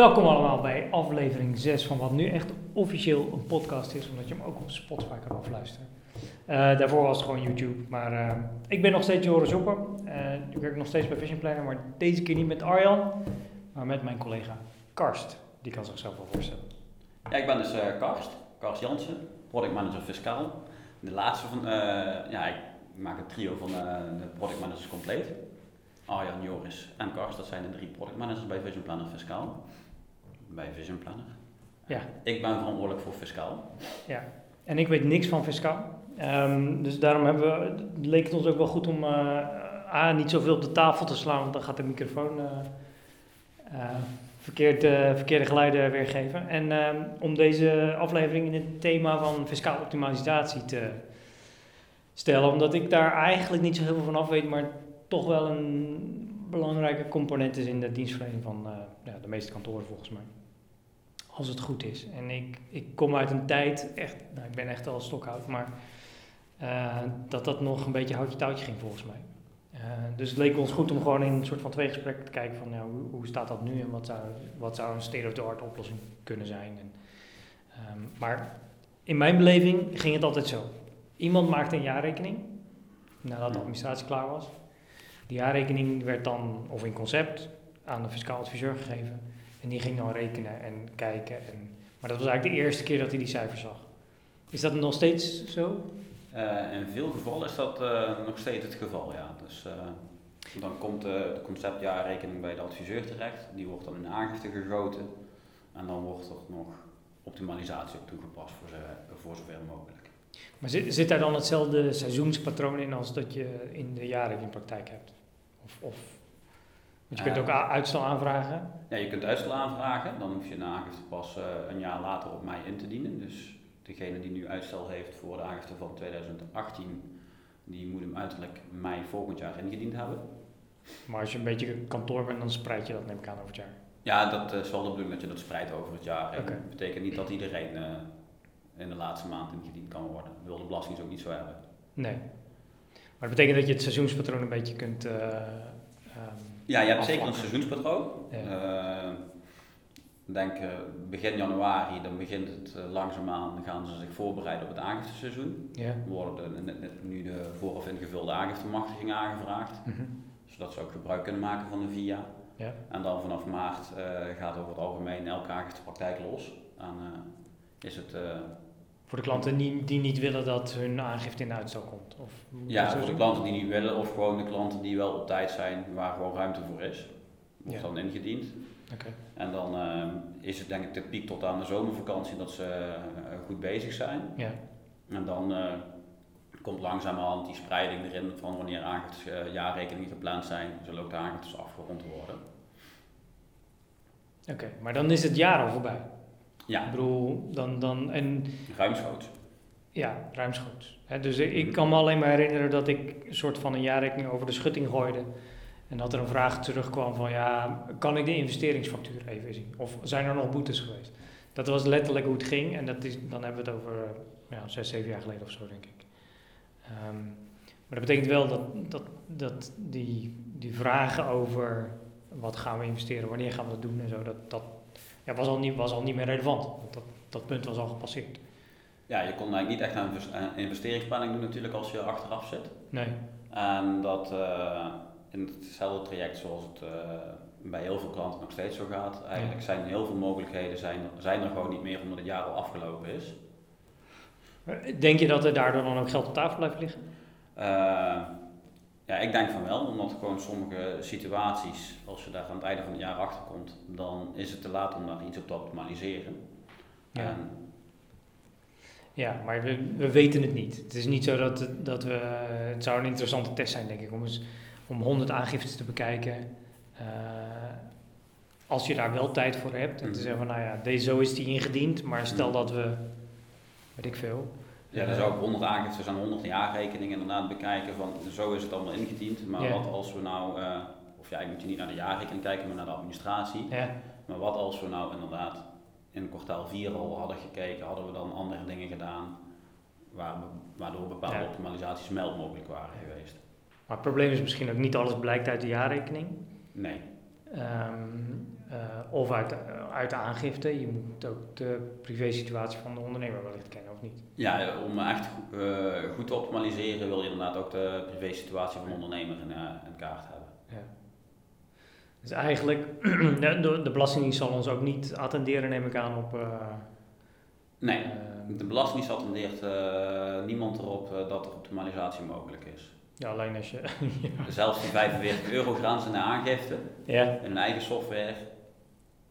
Welkom allemaal bij aflevering 6 van wat nu echt officieel een podcast is, omdat je hem ook op Spotify kan afluisteren. Uh, daarvoor was het gewoon YouTube, maar uh, ik ben nog steeds Joris Jopper. Uh, ik werk nog steeds bij Vision Planner, maar deze keer niet met Arjan, maar met mijn collega Karst. Die kan zichzelf wel voorstellen. Ja, ik ben dus Karst, Karst Jansen, product manager fiscaal. De laatste van, ja, ik maak het trio van de product managers compleet. Arjan, Joris en Karst, dat zijn de drie product managers bij Vision Planner Fiscaal bij Vision Planner. Ja. Ik ben verantwoordelijk voor fiscaal. Ja, en ik weet niks van fiscaal. Um, dus daarom hebben we, leek het ons ook wel goed om uh, A, niet zoveel op de tafel te slaan, want dan gaat de microfoon uh, uh, verkeerd, verkeerde geluiden weergeven. En ehm, om deze aflevering in het thema van fiscale optimalisatie te stellen, omdat ik daar eigenlijk niet zo heel veel van af weet, maar toch wel een belangrijke component is in de dienstverlening van ja, de meeste kantoren volgens mij als het goed is. En ik, ik kom uit een tijd, echt, nou, ik ben echt al stokhout, maar uh, dat dat nog een beetje houtje touwtje ging volgens mij. Uh, dus het leek ons goed om gewoon in een soort van twee gesprekken te kijken van nou, hoe, hoe staat dat nu en wat zou, wat zou een state-of-the-art oplossing kunnen zijn. En, um, maar in mijn beleving ging het altijd zo. Iemand maakte een jaarrekening nadat de administratie klaar was. Die jaarrekening werd dan, of in concept, aan de fiscaal adviseur gegeven. En die ging dan rekenen en kijken. En, maar dat was eigenlijk de eerste keer dat hij die cijfers zag. Is dat nog steeds zo? Uh, in veel gevallen is dat uh, nog steeds het geval, ja. Dus uh, dan komt de conceptjaarrekening bij de adviseur terecht. Die wordt dan in aangifte gegoten. En dan wordt er nog optimalisatie op toegepast voor, voor zover mogelijk. Maar zit, zit daar dan hetzelfde seizoenspatroon in als dat je in de jaarrekeningpraktijk hebt? Of, of want je kunt ook uitstel aanvragen? Ja, je kunt uitstel aanvragen. Dan hoef je een aangifte pas uh, een jaar later op mei in te dienen. Dus degene die nu uitstel heeft voor de aangifte van 2018, die moet hem uiterlijk mei volgend jaar ingediend hebben. Maar als je een beetje kantoor bent, dan spreid je dat neem ik aan over het jaar? Ja, dat is wel de bedoeling dat je dat spreidt over het jaar. Okay. Dat betekent niet dat iedereen uh, in de laatste maand ingediend kan worden. Dat wil de belasting ook niet zo hebben. Nee. Maar dat betekent dat je het seizoenspatroon een beetje kunt... Uh, um, ja, je hebt zeker een seizoenspatroon. Ja. Uh, denk uh, begin januari, dan begint het uh, langzaamaan, dan gaan ze zich voorbereiden op het aangifteseizoen. Ja. worden net, nu de vooraf ingevulde aangiftemachtiging aangevraagd, mm -hmm. zodat ze ook gebruik kunnen maken van de VIA. Ja. En dan vanaf maart gaat over het algemeen elke aangiftepraktijk los. En is het voor de klanten die, die niet willen dat hun aangifte in uitstel komt? Of ja, voor de klanten die niet willen of gewoon de klanten die wel op tijd zijn waar gewoon ruimte voor is. Wordt dan ingediend. Okay. En dan uh, is het denk ik de piek tot aan de zomervakantie dat ze uh, goed bezig zijn. Ja. En dan uh, komt langzamerhand die spreiding erin van wanneer aangiftes, jaarrekeningen gepland zijn, zullen ook de aangiftes afgerond worden. Oké, maar dan is het jaar al voorbij. Ja. Ik bedoel, dan... dan en, ruimschoots. Ja, ruimschoots. He, dus ik, ik, kan me alleen maar herinneren dat ik een soort van een jaarrekening over de schutting gooide. En dat er een vraag terugkwam van, ja, kan ik de investeringsfactuur even zien? Of zijn er nog boetes geweest? Dat was letterlijk hoe het ging. En dat is, dan hebben we het over ja, zes, zeven jaar geleden of zo, denk ik. Um, maar dat betekent wel dat, dat, dat die, die vragen over wat gaan we investeren, wanneer gaan we dat doen en zo, dat, dat, ja, was, al niet, was al niet meer relevant. Want dat, dat punt was al gepasseerd. Ja, je kon eigenlijk niet echt een investeringsplanning doen natuurlijk als je achteraf zit. Nee. En dat uh, in hetzelfde traject zoals het uh, bij heel veel klanten nog steeds zo gaat. Eigenlijk zijn heel veel mogelijkheden zijn, zijn er gewoon niet meer omdat het jaar al afgelopen is. Denk je dat er daardoor dan ook geld op tafel blijft liggen? Uh, ja, ik denk van wel, omdat gewoon sommige situaties, als je daar aan het einde van het jaar achter komt, dan is het te laat om daar iets op te optimaliseren. Ja, en, ja maar we, we weten het niet. Het is niet zo dat, dat we. Het zou een interessante test zijn, denk ik, om, eens, om 100 aangiftes te bekijken. Uh, als je daar wel tijd voor hebt. En te mhm. zeggen van, nou ja, deze, zo is die ingediend, maar stel mhm. dat we, weet ik veel, ja, dan zou ik 100 aangiftes aan 100 jaarrekeningen inderdaad bekijken van zo is het allemaal ingediend. Maar wat als we nou, uh, of ja, ik moet je niet naar de jaarrekening kijken, maar naar de administratie. Ja. Maar wat als we nou inderdaad in kwartaal 4 al hadden gekeken, hadden we dan andere dingen gedaan waardoor bepaalde optimalisaties meld mogelijk waren geweest. Maar het probleem is misschien ook niet alles blijkt uit de jaarrekening. Nee. Um, of uit, uit de aangifte. Je moet ook de privésituatie van de ondernemer wellicht kennen, of niet? Ja, om echt goed te optimaliseren wil je inderdaad ook de privésituatie van de ondernemer in, in kaart hebben. Ja. Dus eigenlijk, de, de Belastingdienst zal ons ook niet attenderen, neem ik aan, op... nee, de Belastingdienst attendeert niemand erop dat er optimalisatie mogelijk is. Ja, alleen als je... ja. Zelfs die 45 euro grens in de aangifte, ja. in een eigen software,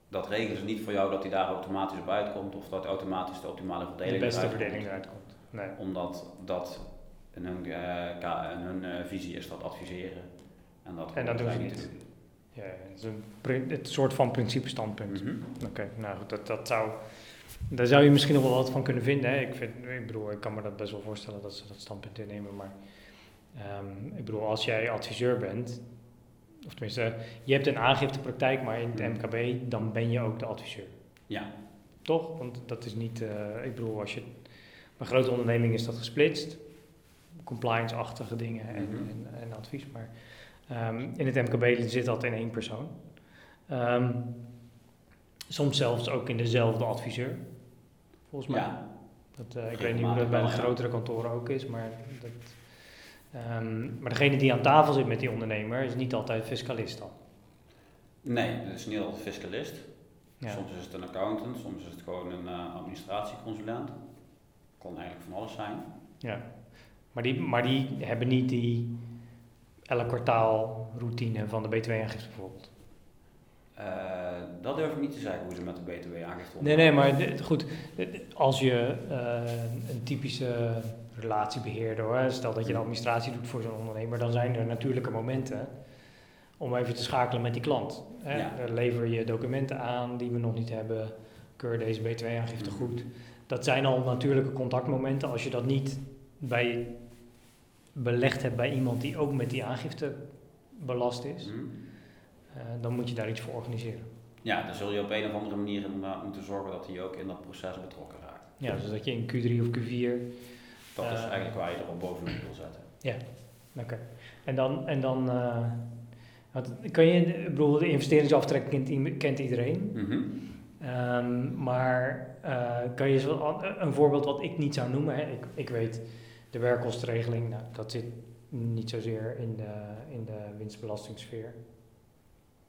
dat regelen ze niet voor jou dat die daar automatisch op uitkomt of dat automatisch de optimale verdeling De beste verdeling eruit komt. Nee. Omdat dat in hun, uh, in hun uh, visie is dat adviseren. En dat, en dat doen ze niet. Ja, het is een, het soort van principestandpunt. Mm -hmm. Oké, nou goed, dat, dat zou... Daar zou je misschien nog wel wat van kunnen vinden. Hè? Ik, vind, ik bedoel, ik kan me dat best wel voorstellen dat ze dat standpunt innemen, maar Um, ik bedoel, als jij adviseur bent, of tenminste, je hebt een aangiftepraktijk, maar in het MKB, hmm. dan ben je ook de adviseur. Ja. Toch? Want dat is niet, uh, ik bedoel, als je, bij grote ondernemingen is dat gesplitst, compliance-achtige dingen en, mm-hmm. en, en, advies, maar um, in het MKB zit dat in één persoon. Um, soms zelfs ook in dezelfde adviseur, volgens mij. Ja. Dat, uh, ik weet niet hoe dat bij de grotere kantoren ook is, maar dat, Um, maar degene die aan tafel zit met die ondernemer is niet altijd fiscalist dan? Nee, dat is niet altijd fiscalist. Ja. Soms is het een accountant, soms is het gewoon een uh, administratieconsulent. Kon eigenlijk van alles zijn. Ja, maar die, maar die hebben niet die elk kwartaal routine van de BTW-aangifte bijvoorbeeld? Uh, dat durf ik niet te zeggen hoe ze met de BTW-aangifte Nee, nee, maar goed, als je uh, een typische relatiebeheerder, hoor. stel dat je de administratie doet voor zo'n ondernemer, dan zijn er natuurlijke momenten om even te schakelen met die klant. Hè. Lever je documenten aan die we nog niet hebben, keur deze B2-aangifte mhm. goed. Dat zijn al natuurlijke contactmomenten. Als je dat niet bij belegd hebt bij iemand die ook met die aangifte belast is, eh, dan moet je daar iets voor organiseren. Ja, dan zul je op een of andere manier moeten zorgen dat hij ook in dat proces betrokken raakt. Ja, dus dat je in Q3 of Q4 dat is eh, eigenlijk waar je erop bovenop wil zetten. Ja, oké. En dan, en dan kan je, ik bedoel, de investeringsaftrek kent, kent iedereen. Mm -hmm. um, maar uh, kan je zo, een voorbeeld wat ik niet zou noemen, hè? Ik, ik weet de werkkostenregeling, nou, dat zit niet zozeer in de, in de winstbelastingssfeer.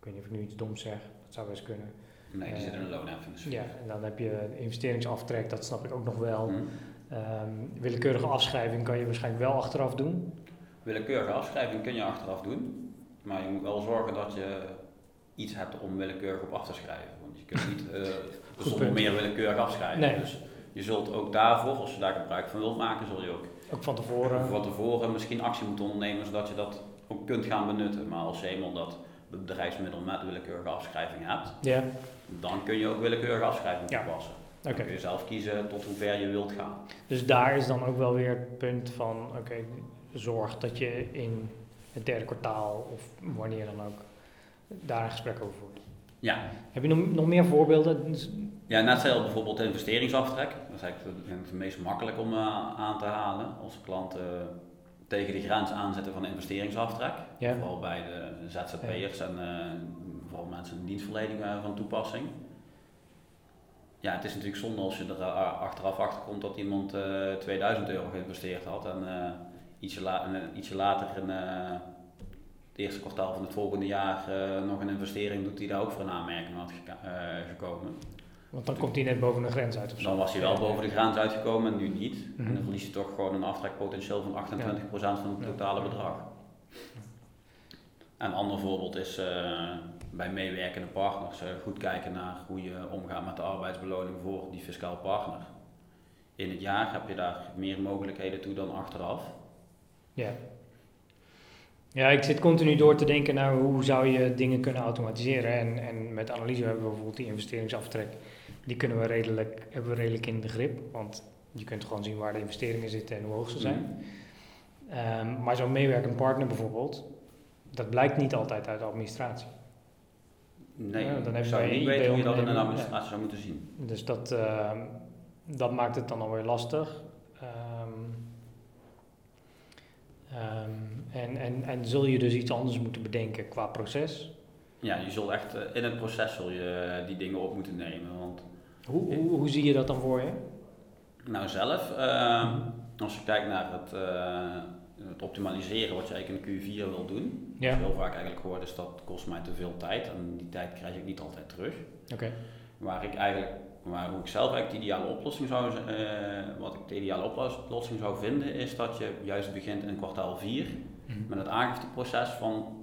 Ik weet niet of ik nu iets doms zeg, dat zou best kunnen. Nee, die zit in een loonheffingssfeer. Ja, en dan heb je investeringsaftrek, dat snap ik ook nog wel. Mm Um, willekeurige afschrijving kan je waarschijnlijk wel achteraf doen. Willekeurige afschrijving kun je achteraf doen, maar je moet wel zorgen dat je iets hebt om willekeurig op af te schrijven. Want je kunt niet uh, zonder meer willekeurig afschrijven. Nee. Dus je zult ook daarvoor, als je daar gebruik van wilt maken, zul je ook, ook van tevoren. van tevoren misschien actie moeten ondernemen zodat je dat ook kunt gaan benutten. Maar als je eenmaal dat bedrijfsmiddel met willekeurige afschrijving hebt, ja. dan kun je ook willekeurige afschrijving toepassen. Dan kun je zelf kiezen tot hoe ver je wilt gaan. Dus daar is dan ook wel weer het punt van, oké, zorg dat je in het derde kwartaal of wanneer dan ook daar een gesprek over voert. Ja. Heb je nog, nog meer voorbeelden? Ja, net zoals bijvoorbeeld de investeringsaftrek. Dat is eigenlijk het meest makkelijk om uh, aan te halen als klanten uh, tegen de grens aanzetten van de investeringsaftrek. Ja. Vooral bij de ZZP'ers en uh, vooral mensen in dienstverlening van toepassing ja, het is natuurlijk zonde als je er eh, achteraf achter komt dat iemand uh, eh, 2000 euro geïnvesteerd had en ietsje, la ietsje later in het eerste kwartaal van het volgende jaar nog een investering doet die daar ook voor een aanmerking had gekomen. Want dan komt hij net boven de grens uit of zo. Dan was hij wel boven de grens uitgekomen en nu niet. En dan mhm. verlies je toch gewoon een aftrekpotentieel van 28% van het totale bedrag. Een ander voorbeeld is bij meewerkende partners uh, goed kijken naar hoe je omgaat met de arbeidsbeloning voor die fiscaal partner. In het jaar heb je daar meer mogelijkheden toe dan achteraf. Ja. Ja, ik zit continu door te denken naar hoe zou je dingen kunnen automatiseren. En, en met analyse hebben we bijvoorbeeld die investeringsaftrek. Die kunnen we redelijk, hebben we redelijk in de grip. Want je kunt gewoon zien waar de investeringen zitten en hoe hoog ze zijn. Mhm. Ehm, maar zo'n meewerkende partner bijvoorbeeld, dat blijkt niet altijd uit de administratie. Nee, ja, dan zou je niet weten hoe je dat in een administratie zou moeten zien. Dus dat, uh, dat maakt het dan alweer lastig. Um, um, en, en, en zul je dus iets anders moeten bedenken qua proces. Ja, je zult echt in het proces zul je die dingen op moeten nemen. Want hoe, hoe, hoe zie je dat dan voor je? Nou, zelf, ehm, als je kijkt naar het, uh, het, optimaliseren wat je eigenlijk in Q4 wil doen, ja. heel vaak eigenlijk hoort is dat kost mij te veel tijd en die tijd krijg ik niet altijd terug. Oké. Waar ik eigenlijk, waar hoe ik zelf eigenlijk de ideale oplossing zou, uh, wat ik de ideale oplossing zou vinden, is dat je juist begint in kwartaal 4 mhm. met het aangifteproces van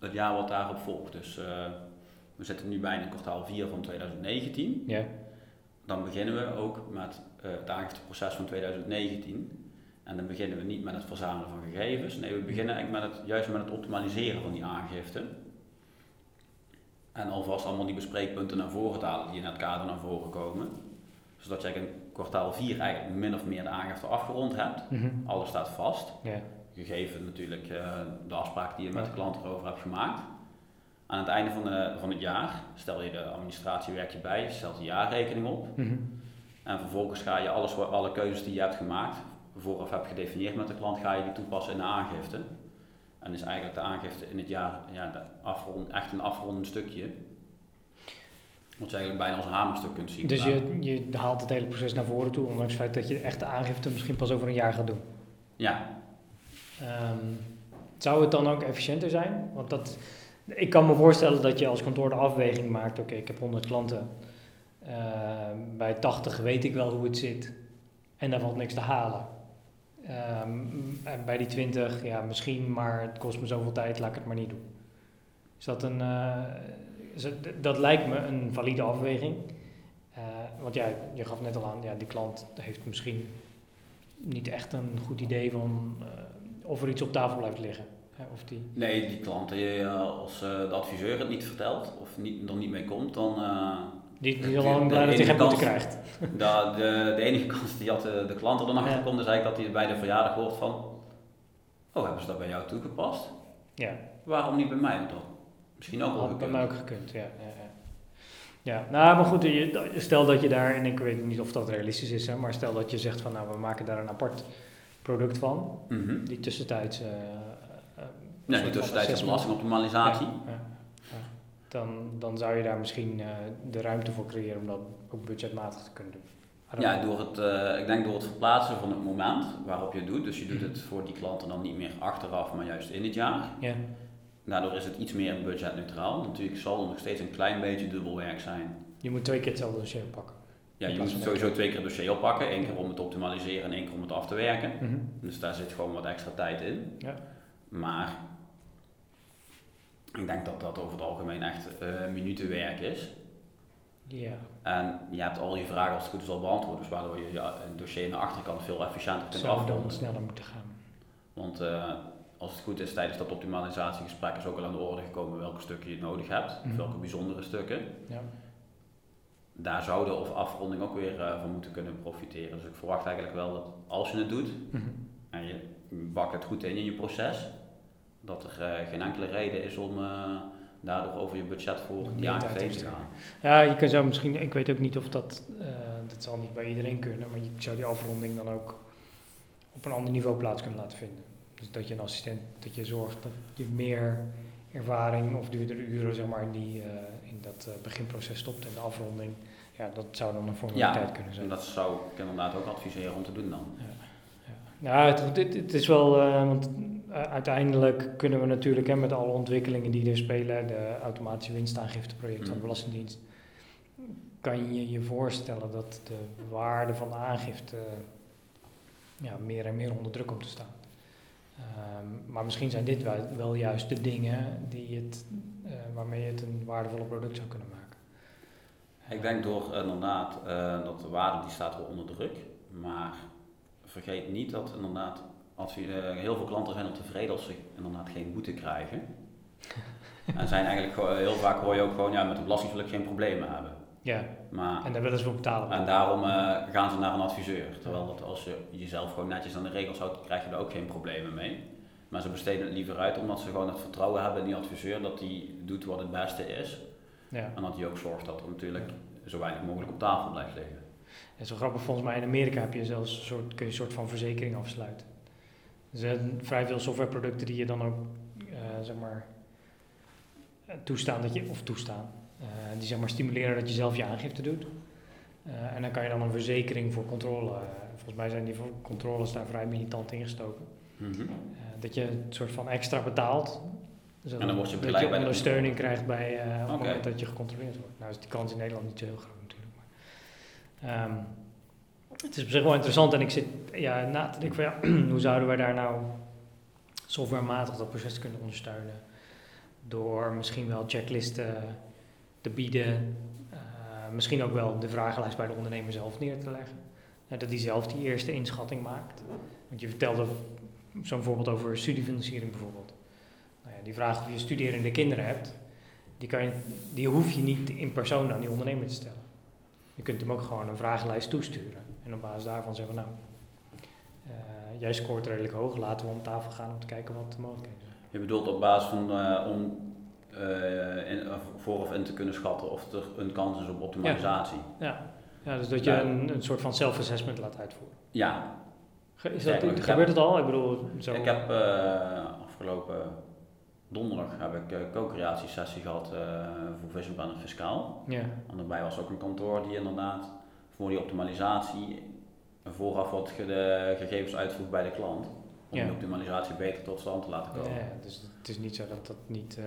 het jaar wat daarop volgt. Dus uh, we zitten nu bijna kwartaal 4 van 2019. Ja dan beginnen we ook met uh, het aangifteproces van 2019. En dan beginnen we niet met het verzamelen van gegevens. Nee, we beginnen eigenlijk met het, juist met het optimaliseren van die aangifte. En alvast allemaal die bespreekpunten naar voren te halen die in het kader naar voren komen. Zodat je in kwartaal 4 eigenlijk min of meer de aangifte afgerond hebt. Mhm. Alles staat vast. Gegeven natuurlijk uh, de afspraak die je met de klant erover hebt gemaakt. Aan het einde van, de, van het jaar stel je de administratiewerkje bij, je stelt de jaarrekening op. Mhm. En vervolgens ga je alles, alle keuzes die je hebt gemaakt, vooraf hebt gedefinieerd met de klant, ga je die toepassen in de aangifte. En is eigenlijk de aangifte in het jaar ja, de afrond, echt een afrondend stukje. Wat je eigenlijk bijna als een hamerstuk kunt zien. Dus je, je haalt het hele proces naar voren toe, ondanks het feit dat je de echte aangifte misschien pas over een jaar gaat doen. Ja. Um, zou het dan ook efficiënter zijn? Want dat, ik kan me voorstellen dat je als kantoor de afweging maakt, oké, ik heb 100 klanten. Uh, bij 80 weet ik wel hoe het zit. En daar valt niks te halen. Um, en bij die 20, ja, misschien, maar het kost me zoveel tijd, laat ik het maar niet doen. Is dat een. Uh, is dat lijkt me een valide afweging. Uh, want ja, je gaf net al aan, ja, die klant heeft misschien niet echt een goed idee van of er iets op tafel blijft liggen. Of die... Nee, die klant, als uh, de adviseur het niet vertelt of niet, er niet mee komt, dan... Uh, die, die lang blij dat hij geen boete krijgt. De, de, de, enige kans die had de, de klant er dan achter komt, is eigenlijk dat hij bij de verjaardag hoort van... Oh, hebben ze dat bij jou toegepast? Ja. Waarom niet bij mij dan? Misschien ook wel gekund. bij mij ook gekund, ja. ja, ja. Ja, nou, maar goed, stel dat je daar, en ik weet niet of dat realistisch is, hè, maar stel dat je zegt van nou, we maken daar een apart product van, mm die tussentijds uh, Nee, die tussentijdse belastingoptimalisatie. Ja, ja, dan, dan zou je daar misschien uh, de ruimte voor creëren om dat ook budgetmatig te kunnen doen. Ja, door het, uh, ik denk door het verplaatsen van het moment waarop je het doet. Dus je doet het voor die klanten dan niet meer achteraf, maar juist in het jaar. Ja. Daardoor is het iets meer budgetneutraal. Natuurlijk zal er nog steeds een klein beetje dubbelwerk zijn. Je moet twee keer hetzelfde dossier oppakken. Ja, je moet sowieso twee keer het dossier oppakken. Eén keer om het te optimaliseren en één keer om het af te werken. Mm -hmm. Dus daar zit gewoon wat extra tijd in. Ja. Maar ik denk dat dat over het algemeen echt uh, minutenwerk is. Ja. En je hebt al je vragen als het goed is al beantwoord, dus waardoor je ja, een dossier aan de achterkant veel efficiënter kunt afronden. dan sneller moeten gaan. Want uh, als het goed is tijdens dat optimalisatiegesprek is ook al aan de orde gekomen welke stukken je nodig hebt, mm welke bijzondere stukken. Ja. Daar zou de of afronding ook weer uh, van moeten kunnen profiteren. Dus ik verwacht eigenlijk wel dat als je het doet mm -hmm. en je bakt het goed in in je proces, dat er uh, geen enkele reden is om uh, daardoor over je budget voor die AGV te gaan. Ja, je kan zo misschien, ik weet ook niet of dat, dat zal niet bij iedereen kunnen, maar je zou die afronding dan ook op een ander niveau plaats kunnen laten vinden. Dus dat je een assistent, dat je zorgt dat je meer ervaring of duurdere uren zeg maar, die, in dat beginproces stopt en de afronding. Ja, dat zou dan een formaliteit ja, kunnen zijn. En dat zou ik inderdaad ook adviseren om te doen dan. Ja, ja. Nou, het, het, het is wel, want uh, uiteindelijk kunnen we natuurlijk hè, met alle ontwikkelingen die er spelen, de automatische winstaangifteproject van de mm. Belastingdienst, kan je je voorstellen dat de waarde van de aangifte ja, meer en meer onder druk komt te staan. Um, maar misschien zijn dit wel, wel, juist de dingen die het, uh, waarmee je het een waardevolle product zou kunnen maken. Ik denk door inderdaad uh, dat de waarde die staat wel onder druk, maar vergeet niet dat inderdaad als je, uh, heel veel klanten zijn al tevreden als ze inderdaad geen boete krijgen. en zijn eigenlijk heel vaak hoor je ook gewoon, ja, met de belasting wil ik geen problemen hebben. Ja, maar, en daar willen ze voor betalen. En daarom uh, gaan ze naar een adviseur. Terwijl dat als je jezelf gewoon netjes aan de regels houdt, krijg je er ook geen problemen mee. Maar ze besteden het liever uit omdat ze gewoon het vertrouwen hebben in die adviseur dat die doet wat het beste is. Ja. En dat die ook zorgt dat er natuurlijk zo weinig mogelijk op tafel blijft liggen. En zo grappig volgens mij in Amerika heb je zelfs een soort, kun je een soort van verzekering afsluiten. Er zijn vrij veel softwareproducten die je dan ook, uh, zeg maar, toestaan dat je, of toestaan, die zeg maar stimuleren dat je zelf je aangifte doet. en dan kan je dan een verzekering voor controle, volgens mij zijn die voor controles daar vrij militant ingestoken. Mm dat je een soort van extra betaalt. Zodat, en dan word je dat je ondersteuning krijgt bij, op het moment dat je gecontroleerd wordt. Nou is die kans in Nederland niet zo heel groot natuurlijk. Maar, um, het is op zich wel interessant en ik zit ja, na te denken van ja, hoe zouden wij daar nou softwarematig dat proces kunnen ondersteunen? Door misschien wel checklisten te bieden, uh, misschien ook wel de vragenlijst bij de ondernemer zelf neer te leggen. Dat die zelf die eerste inschatting maakt. Want je vertelde zo'n voorbeeld over studiefinanciering bijvoorbeeld. Nou ja, die vraag of je studerende kinderen hebt, die, kan je, die hoef je niet in persoon aan die ondernemer te stellen. Je kunt hem ook gewoon een vragenlijst toesturen. En op basis daarvan zeggen we, nou, uh, jij scoort redelijk hoog, laten we om tafel gaan om te kijken wat de mogelijkheden zijn. Je bedoelt op basis van, uh, om in, voor of in te kunnen schatten of er een kans is op optimalisatie. Ja, ja. ja dus dat je een, een soort van self-assessment laat uitvoeren. Ja. Is dat, gebeurt het al? Ik bedoel, zo... Ik heb afgelopen donderdag heb ik een co-creatie sessie gehad voor Vision en Fiscaal. Ja. En daarbij was ook een kantoor die inderdaad voor die optimalisatie vooraf wat de gegevens uitvoert bij de klant. Om de optimalisatie beter tot stand te laten komen. Ja, dus het is niet zo dat dat niet... Uh...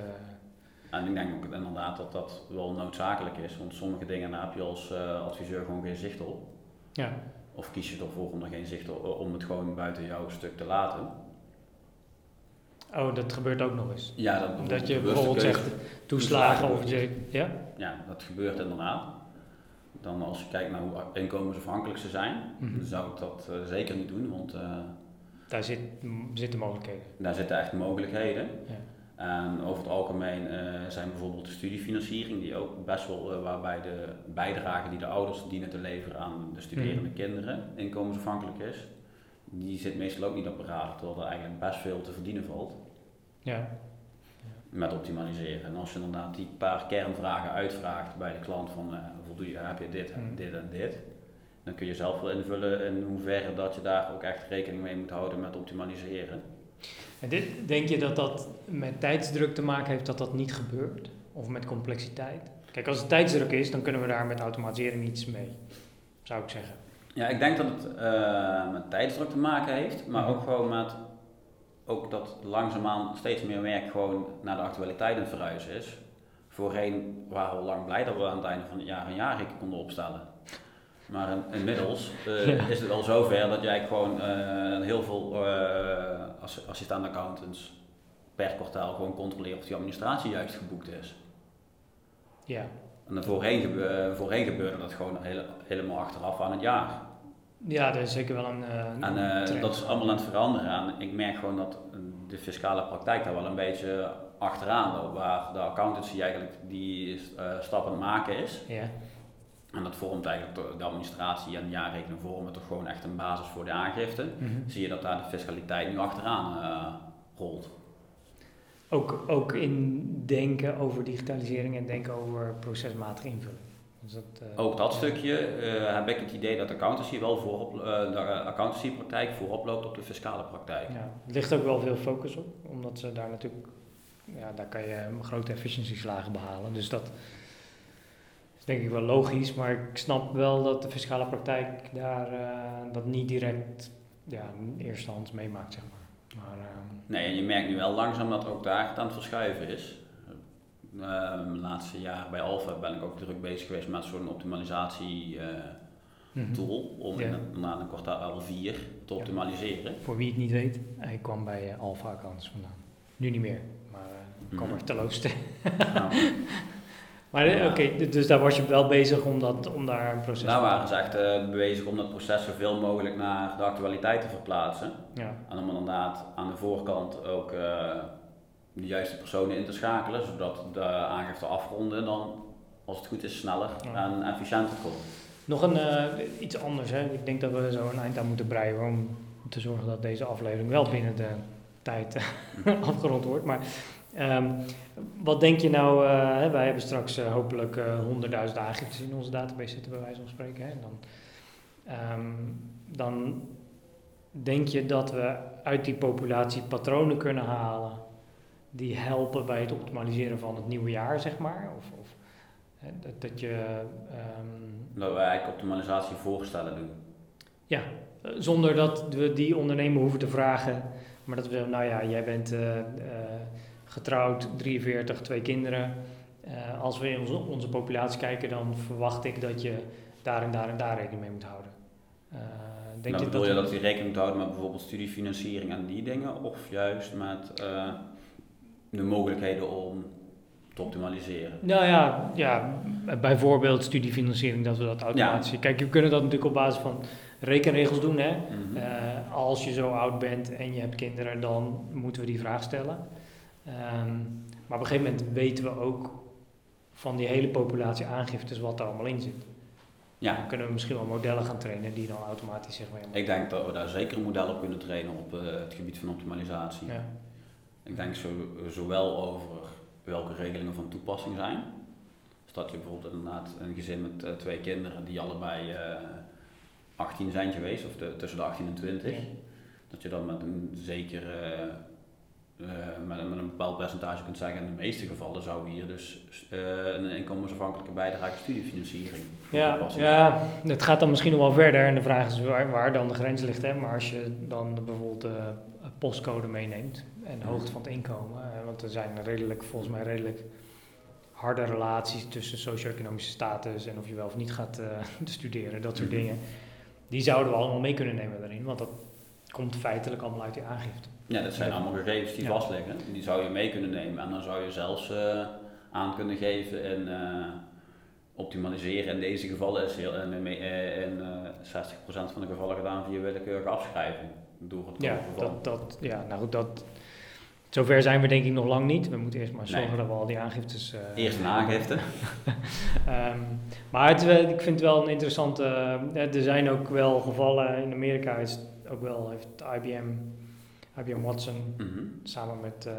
En ik denk ook inderdaad dat dat wel noodzakelijk is, want sommige dingen daar heb je als uh, adviseur gewoon geen zicht op. Ja. Of kies je ervoor om er geen zicht op, om het gewoon buiten jouw stuk te laten. Oh, dat gebeurt ook nog eens. Ja, dat, dat je bijvoorbeeld zegt toeslagen of je, ja? Ja, dat gebeurt inderdaad dan als je kijkt naar hoe inkomensafhankelijk ze zijn, mm dan zou ik dat uh, zeker niet doen, want... Uh, daar zit, zitten mogelijkheden. Daar zitten echt mogelijkheden. Ja. En over het algemeen uh, zijn bijvoorbeeld de studiefinanciering, die ook best wel, waarbij de bijdrage die de ouders dienen te leveren aan de studerende mhm. kinderen inkomensafhankelijk is, die zit meestal ook niet op radar, terwijl er eigenlijk best veel te verdienen valt. Ja met optimaliseren. En als je inderdaad die paar kernvragen uitvraagt bij de klant van uh, voldoe je, heb je dit, mm. dit en dit, dan kun je zelf wel invullen in hoeverre dat je daar ook echt rekening mee moet houden met optimaliseren. En dit, denk je dat dat met tijdsdruk te maken heeft dat dat niet gebeurt? Of met complexiteit? Kijk, als het tijdsdruk is, dan kunnen we daar met automatisering iets mee, zou ik zeggen. Ja, ik denk dat het uh, met tijdsdruk te maken heeft, maar mhm. ook gewoon met ook dat langzaamaan steeds meer werk gewoon naar de actualiteit het verhuizen is. Voorheen waren we lang blij dat we aan het einde van het jaar een jaarrekening konden opstellen. Maar inmiddels uh, is het al zover dat jij gewoon uh, heel veel uh, assistent accountants per kwartaal gewoon controleert of die administratie juist geboekt is. Ja. En voorheen, gebe voorheen gebeurde dat gewoon hele, helemaal achteraf aan het jaar. Ja, dat is zeker wel een. Uh, en uh, dat is allemaal aan het veranderen. En ik merk gewoon dat de fiscale praktijk daar wel een beetje achteraan loopt. Waar de accountancy eigenlijk die uh, stap aan het maken is. Ja. En dat vormt eigenlijk de administratie en de jaarrekening vormen toch gewoon echt een basis voor de aangifte. Mhm. Zie je dat daar de fiscaliteit nu achteraan rolt. Ook, ook in denken over digitalisering en denken over procesmatig invulling. Dus dat, uh, Ook dat stukje uh, heb ik het idee dat accountancy wel voorop, de accountancypraktijk voorop loopt op de fiscale praktijk. Ja, er ligt ook wel veel focus op, omdat ze daar natuurlijk, ja, daar kan je grote efficiëntieslagen behalen. Dus dat denk ik wel logisch, maar ik snap wel dat de fiscale praktijk daar dat niet direct ja, eerste hand meemaakt, zeg maar. maar ehm, nee, en je merkt nu wel langzaam dat ook daar het aan het verschuiven is. Uh, laatste jaar bij Alpha ben ik ook druk bezig geweest met zo'n optimalisatie uh, mm tool om na een kwartaal 4 te optimaliseren. Voor wie het niet weet, hij kwam bij uh, Alpha Accounts vandaan. Nu niet meer, maar uh, kwam mm er te nou. Maar ja. oké, dus daar was je wel bezig om, dat, om daar een proces Daar waren ze echt bezig om dat proces zoveel mogelijk naar de actualiteit te verplaatsen. Ja. En om inderdaad aan de voorkant ook de juiste personen in te schakelen, zodat de aangifte afronden dan, als het goed is, sneller en efficiënter komt. Nog een, uh, iets anders, hè? ik denk dat we zo een eind aan moeten breien om te zorgen dat deze aflevering wel binnen de tijd afgerond wordt. Maar um, wat denk je nou, uh, wij hebben straks hopelijk 100.000 aangiftes in onze database zitten, bij wijze van spreken. Hè? En dan, um, dan denk je dat we uit die populatie patronen kunnen halen die helpen bij het optimaliseren van het nieuwe jaar, zeg maar? Of, of dat, dat je... Um, dat wij eigenlijk optimalisatie voorstellen doen. Ja, zonder dat we die ondernemer hoeven te vragen, maar dat we, nou ja, jij bent uh, uh, getrouwd, 43, twee kinderen. Uh, als we in onze, onze, populatie kijken, dan verwacht ik dat je daar en daar en daar rekening mee moet houden. denk nou, je wil dat je dat je rekening moet houden met bijvoorbeeld studiefinanciering en die dingen, of juist met de mogelijkheden om te optimaliseren? Nou ja, ja bijvoorbeeld studiefinanciering, dat we dat automatisch... Ja. Kijk, we kunnen dat natuurlijk op basis van rekenregels doen. Hè? Mhm. Eh, als je zo oud bent en je hebt kinderen, dan moeten we die vraag stellen. Ehm, maar op een gegeven moment weten we ook van die hele populatie aangiftes wat er allemaal in zit. Ja. Dan kunnen we misschien wel modellen gaan trainen die dan automatisch zeg maar... Ik denk dat we daar zeker een model op kunnen trainen op uh, het gebied van optimalisatie. Ja. Ik denk zo, zowel over welke regelingen van toepassing zijn. Dus dat je bijvoorbeeld inderdaad een gezin met uh, twee kinderen die allebei 18 zijn geweest, of de, tussen de 18 en 20, dat je dan met een zeker uh, met, met, een bepaald percentage kunt zeggen, in de meeste gevallen zou hier dus uh, een inkomensafhankelijke bijdrage studiefinanciering. Ja, ja, het gaat dan misschien nog wel verder en de vraag is waar, waar dan de grens ligt. Hè? Maar als je dan bijvoorbeeld de postcode meeneemt en de hoogte van het inkomen, want er zijn redelijk, volgens mij redelijk harde relaties tussen socio-economische status en of je wel of niet gaat studeren, dat soort mhm. dingen. Die zouden we allemaal mee kunnen nemen daarin, want dat komt feitelijk allemaal uit die aangifte. Ja, dat zijn allemaal gegevens die ja. vastliggen. Die zou je mee kunnen nemen en dan zou je zelfs uh, aan kunnen geven en uh, optimaliseren. In deze gevallen is heel, uh, 60% van de gevallen gedaan via willekeurige afschrijving. Door het ja, dat, dat, ja, nou goed, dat, Zover zijn we denk ik nog lang niet. We moeten eerst maar zorgen dat we al die aangiftes... Eerst een aangifte. um, maar het, eh, ik vind het wel een interessante... Er zijn ook wel gevallen in Amerika, is ook wel, heeft IBM, IBM Watson mm -hmm. samen met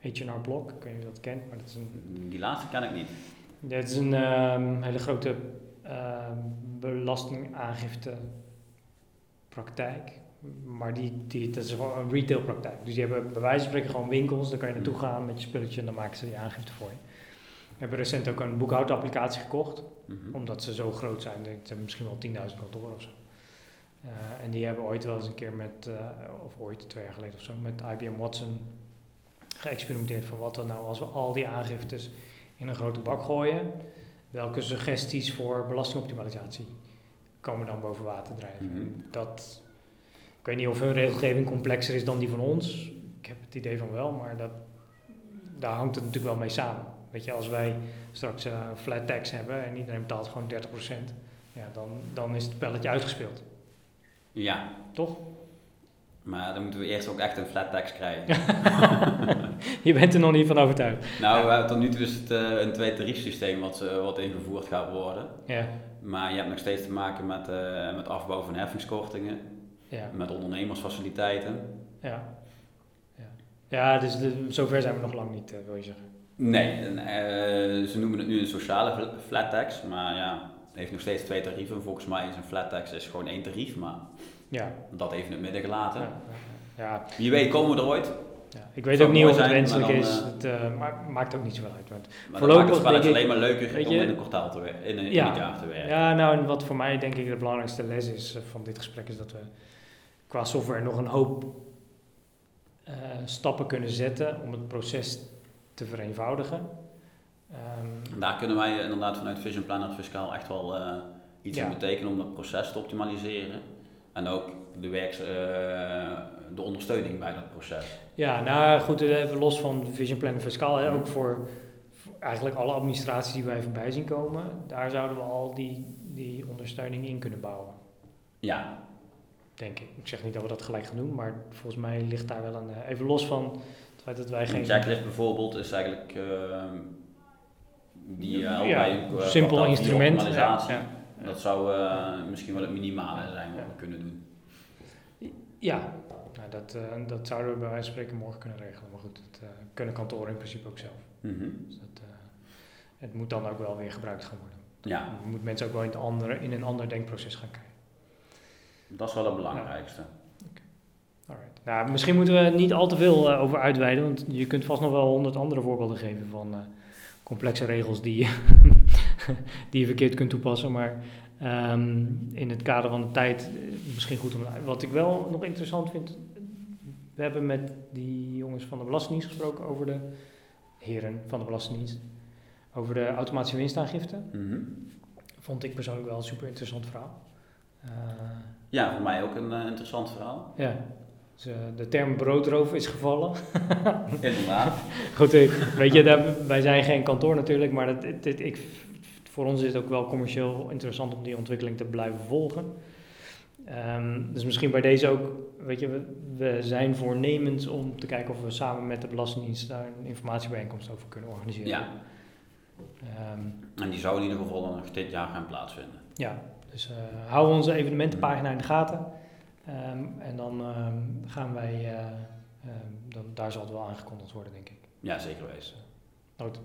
H&R Block, ik weet niet of je dat kent, maar dat is een... Die laatste ken ik niet. Dit is een um, hele grote belastingaangifte praktijk maar die, die, dat is gewoon een retailpraktijk. Dus die hebben bij wijze van spreken gewoon winkels. Daar kan je naartoe gaan met je spulletje en dan maken ze die aangifte voor je. We hebben recent ook een boekhoudapplicatie gekocht. Mhm. Omdat ze zo groot zijn. Ze hebben misschien wel 10.000 kantoren of zo. Uh, en die hebben ooit wel eens een keer met, uh, of ooit twee jaar geleden of zo, met IBM Watson geëxperimenteerd van wat dan nou als we al die aangiftes in een grote bak gooien, welke suggesties voor belastingoptimalisatie komen dan boven water drijven. Mhm. Dat ik weet niet of hun regelgeving complexer is dan die van ons. Ik heb het idee van wel, maar dat, daar hangt het natuurlijk wel mee samen. Weet je, als wij straks uh, flat tax hebben en iedereen betaalt gewoon 30%, ja, dan, dan is het spelletje uitgespeeld. Ja. Toch? Maar dan moeten we eerst ook echt een flat tax krijgen. je bent er nog niet van overtuigd. Nou, ja. tot nu toe is het uh, een twee tariefsysteem wat, uh, wat ingevoerd gaat worden. Ja. Maar je hebt nog steeds te maken met, uh, met afbouw van heffingskortingen. Ja. Met ondernemersfaciliteiten. Ja, ja. ja dus de, zover zijn we nog lang niet, wil je zeggen. Nee, ze noemen het nu een sociale flat tax, maar ja, heeft nog steeds twee tarieven. Volgens mij is een flat tax is gewoon één tarief, maar ja. dat even in het midden gelaten. Ja, ja. Wie weet komen we er ooit. Ja, ik weet ook niet of het wenselijk is. Uh, het uh, maakt, maakt ook niet zoveel uit. Want maar voorlopig maakt het alleen maar leuker om in een kwartaal te werken, in, ja, in jaar te werken. Ja, nou en wat voor mij denk ik de belangrijkste les is van dit gesprek is dat we qua software nog een hoop uh, stappen kunnen zetten om het proces te vereenvoudigen. Um, Daar kunnen wij inderdaad vanuit Vision Planner Fiscaal echt wel uh, iets ja. in betekenen om dat proces te optimaliseren. En ook de, werks, uh, de ondersteuning bij dat proces. Ja, nou goed, even los van Vision Planner Fiscaal, hè, ook voor, voor, eigenlijk alle administraties die wij voorbij zien komen, daar zouden we al die, die ondersteuning in kunnen bouwen. Ja, Denk ik. Ik zeg niet dat we dat gelijk gaan doen, maar volgens mij ligt daar wel een. Even los van het feit dat wij geen. Een checklist bijvoorbeeld is eigenlijk. Uh, die uh, ja, bij een simpel instrument. Ja, ja, Dat zou misschien wel het minimale zijn wat we kunnen doen. Ja, nou, dat, dat zouden we bij wijze van spreken morgen kunnen regelen. Maar goed, dat kunnen kantoren in principe ook zelf. Mm -hmm. dus dat, het moet dan ook wel weer gebruikt gaan worden. Ja. Je moet mensen ook wel in, het andere, in een ander denkproces gaan kijken. Dat is wel het belangrijkste. Alright. Nou, misschien moeten we niet al te veel uh, over uitweiden, want je kunt vast nog wel honderd andere voorbeelden geven van uh, complexe regels die, die je verkeerd kunt toepassen. Maar um, in het kader van de tijd, misschien goed om. Wat ik wel nog interessant vind, we hebben met die jongens van de Belastingdienst gesproken over de heren van de Belastingdienst, over de automatische winstaangifte. Mm Vond ik persoonlijk wel een super interessant verhaal. Uh, ja, voor mij ook een uh, interessant verhaal. Ja, dus, uh, de term broodroof is gevallen. Inderdaad. Goed, weet je, daar, wij zijn geen kantoor natuurlijk, maar dat, dit, ik, voor ons is het ook wel commercieel interessant om die ontwikkeling te blijven volgen. Um, dus misschien bij deze ook, weet je, we, we, zijn voornemens om te kijken of we samen met de Belastingdienst daar een informatiebijeenkomst over kunnen organiseren. Ja. Um, en die zou in ieder geval nog dit jaar gaan plaatsvinden. Ja, dus uh, houden we onze evenementenpagina in de gaten. Um, en dan gaan wij, uh, dan, daar zal het wel aangekondigd worden, denk ik. Ja, zeker wezen. Goed.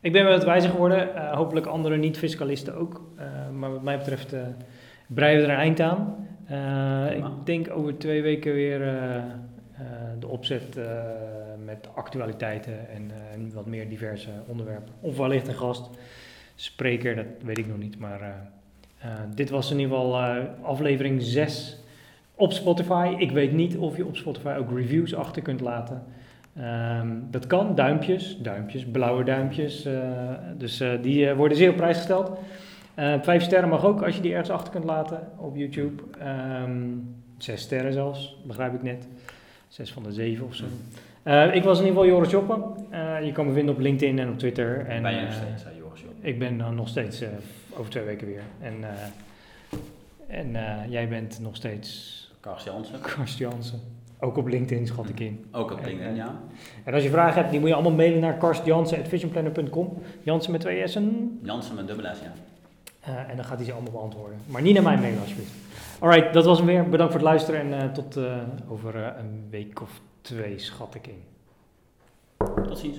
Ik ben wat wijzer geworden, uh, hopelijk andere niet-fiscalisten ook. maar wat mij betreft breiden we er een eind aan. Ik denk over twee weken weer de opzet met actualiteiten en wat meer diverse onderwerpen. Of wellicht een gast, spreker, dat weet ik nog niet. Maar dit was in ieder geval aflevering 6 op Spotify. Ik weet niet of je op Spotify ook reviews achter kunt laten. Um, dat kan, duimpjes, duimpjes, blauwe duimpjes. dus die worden zeer op prijs gesteld. Vijf sterren mag ook als je die ergens achter kunt laten op YouTube. Um, zes sterren zelfs, begrijp ik net. Zes van de zeven of zo. Uh, ik was in ieder geval Joris Joppen. Je kan me vinden op LinkedIn en op Twitter. En, ben je nog steeds, Joris Joppen? Ik ben dan nog steeds over twee weken weer. En, en jij bent nog steeds... Karst Jansen. Karst Jansen. Ook op LinkedIn schat ik in. Ook op LinkedIn, en, ja. En als je vragen hebt, die moet je allemaal mailen naar karstjansen.visionplanner.com. Jansen met twee S'en. Jansen met dubbel S, ja. Uh, en dan gaat hij ze allemaal beantwoorden. Maar niet naar mij mailen alsjeblieft. Alright, dat was hem weer. Bedankt voor het luisteren en uh, tot uh, over een week of twee schat ik in. Tot ziens.